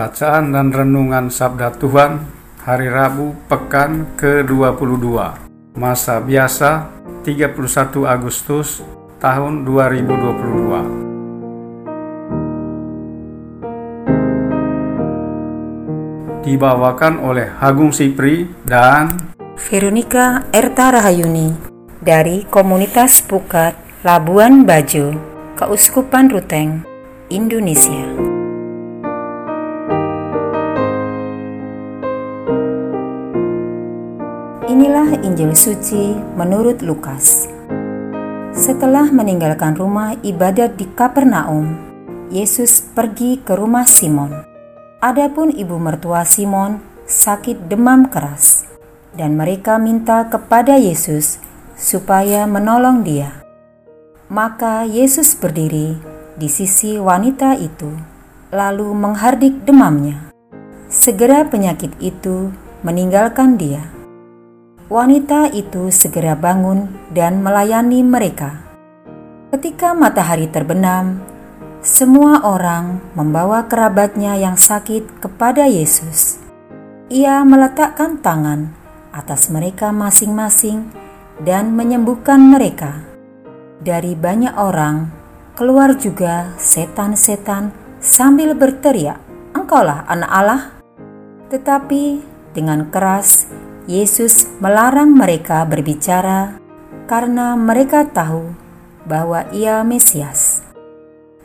Bacaan dan Renungan Sabda Tuhan Hari Rabu Pekan ke-22 Masa Biasa 31 Agustus tahun 2022 Dibawakan oleh Hagung Sipri dan Veronica Erta Rahayuni dari Komunitas Pukat Labuan Bajo, Keuskupan Ruteng, Indonesia. Inilah Injil suci menurut Lukas. Setelah meninggalkan rumah ibadat di Kapernaum, Yesus pergi ke rumah Simon. Adapun ibu mertua Simon sakit demam keras, dan mereka minta kepada Yesus supaya menolong dia. Maka Yesus berdiri di sisi wanita itu, lalu menghardik demamnya. Segera penyakit itu meninggalkan dia wanita itu segera bangun dan melayani mereka. Ketika matahari terbenam, semua orang membawa kerabatnya yang sakit kepada Yesus. Ia meletakkan tangan atas mereka masing-masing dan menyembuhkan mereka. Dari banyak orang keluar juga setan-setan sambil berteriak, "Engkaulah Anak Allah!" Tetapi dengan keras Yesus melarang mereka berbicara karena mereka tahu bahwa Ia Mesias.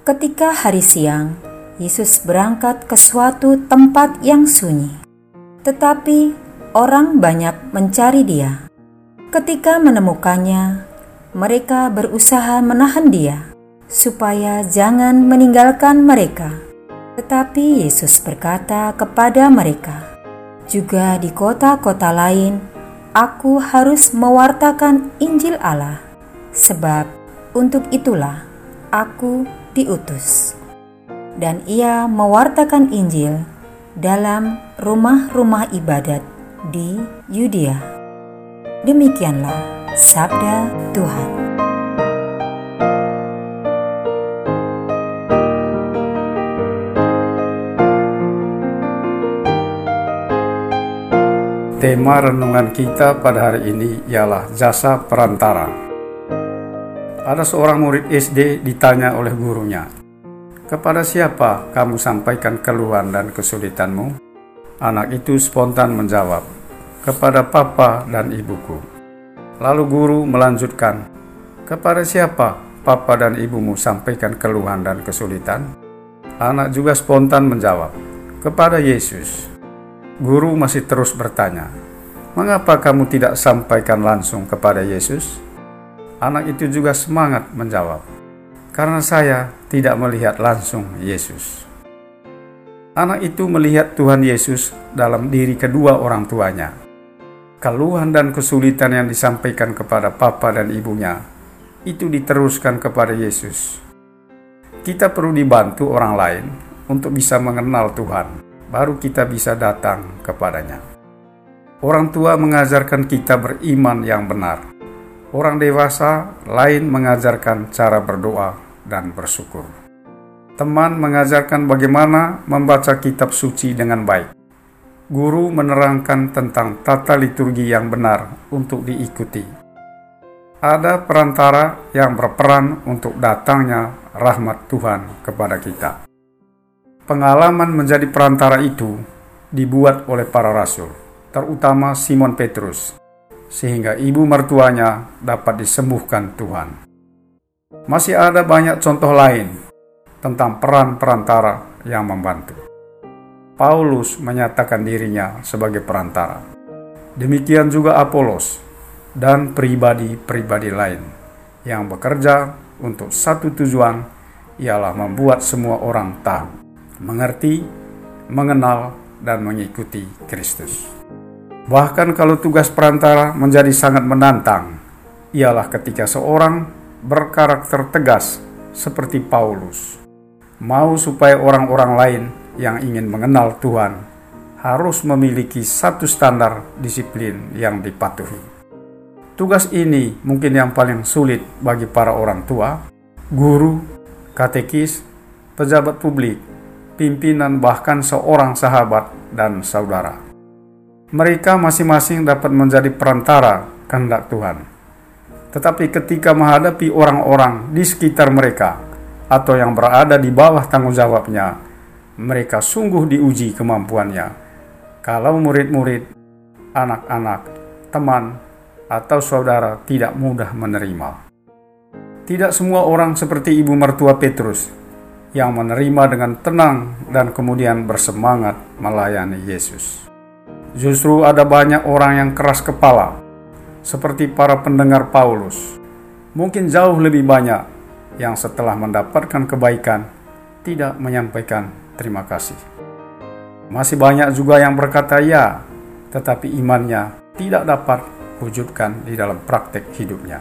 Ketika hari siang, Yesus berangkat ke suatu tempat yang sunyi, tetapi orang banyak mencari Dia. Ketika menemukannya, mereka berusaha menahan Dia supaya jangan meninggalkan mereka. Tetapi Yesus berkata kepada mereka, juga di kota-kota lain, aku harus mewartakan Injil Allah, sebab untuk itulah aku diutus. Dan ia mewartakan Injil dalam rumah-rumah ibadat di Yudea. Demikianlah sabda Tuhan. Tema renungan kita pada hari ini ialah jasa perantara. Ada seorang murid SD ditanya oleh gurunya, "Kepada siapa kamu sampaikan keluhan dan kesulitanmu?" Anak itu spontan menjawab, "Kepada papa dan ibuku." Lalu guru melanjutkan, "Kepada siapa papa dan ibumu sampaikan keluhan dan kesulitan?" Anak juga spontan menjawab, "Kepada Yesus." Guru masih terus bertanya, "Mengapa kamu tidak sampaikan langsung kepada Yesus?" Anak itu juga semangat menjawab, "Karena saya tidak melihat langsung Yesus." Anak itu melihat Tuhan Yesus dalam diri kedua orang tuanya. Keluhan dan kesulitan yang disampaikan kepada papa dan ibunya itu diteruskan kepada Yesus. Kita perlu dibantu orang lain untuk bisa mengenal Tuhan baru kita bisa datang kepadanya. Orang tua mengajarkan kita beriman yang benar. Orang dewasa lain mengajarkan cara berdoa dan bersyukur. Teman mengajarkan bagaimana membaca kitab suci dengan baik. Guru menerangkan tentang tata liturgi yang benar untuk diikuti. Ada perantara yang berperan untuk datangnya rahmat Tuhan kepada kita. Pengalaman menjadi perantara itu dibuat oleh para rasul, terutama Simon Petrus, sehingga ibu mertuanya dapat disembuhkan Tuhan. Masih ada banyak contoh lain tentang peran perantara yang membantu. Paulus menyatakan dirinya sebagai perantara. Demikian juga Apolos dan pribadi-pribadi lain yang bekerja untuk satu tujuan ialah membuat semua orang tahu, mengerti, mengenal, dan mengikuti Kristus. Bahkan kalau tugas perantara menjadi sangat menantang, ialah ketika seorang berkarakter tegas seperti Paulus, mau supaya orang-orang lain yang ingin mengenal Tuhan harus memiliki satu standar disiplin yang dipatuhi. Tugas ini mungkin yang paling sulit bagi para orang tua, guru, katekis, pejabat publik, pimpinan bahkan seorang sahabat dan saudara. Mereka masing-masing dapat menjadi perantara kehendak Tuhan. Tetapi ketika menghadapi orang-orang di sekitar mereka atau yang berada di bawah tanggung jawabnya, mereka sungguh diuji kemampuannya. Kalau murid-murid, anak-anak, teman, atau saudara tidak mudah menerima. Tidak semua orang seperti ibu mertua Petrus yang menerima dengan tenang dan kemudian bersemangat melayani Yesus. Justru ada banyak orang yang keras kepala, seperti para pendengar Paulus. Mungkin jauh lebih banyak yang setelah mendapatkan kebaikan tidak menyampaikan terima kasih. Masih banyak juga yang berkata ya, tetapi imannya tidak dapat wujudkan di dalam praktek hidupnya.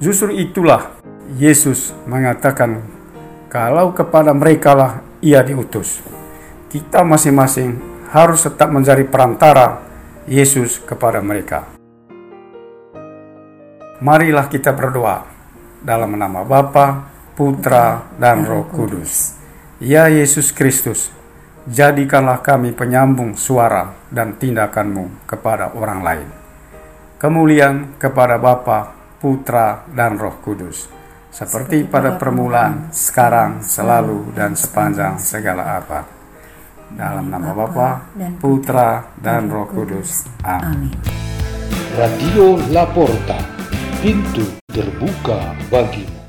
Justru itulah Yesus mengatakan kalau kepada mereka lah ia diutus. Kita masing-masing harus tetap menjadi perantara Yesus kepada mereka. Marilah kita berdoa dalam nama Bapa, Putra, dan Roh Kudus. Ya Yesus Kristus, jadikanlah kami penyambung suara dan tindakanmu kepada orang lain kemuliaan kepada Bapa, Putra, dan Roh Kudus, seperti pada permulaan, sekarang, selalu, dan sepanjang segala abad. Dalam nama Bapa, Putra, dan Roh Kudus. Amin. Radio Laporta, pintu terbuka bagimu.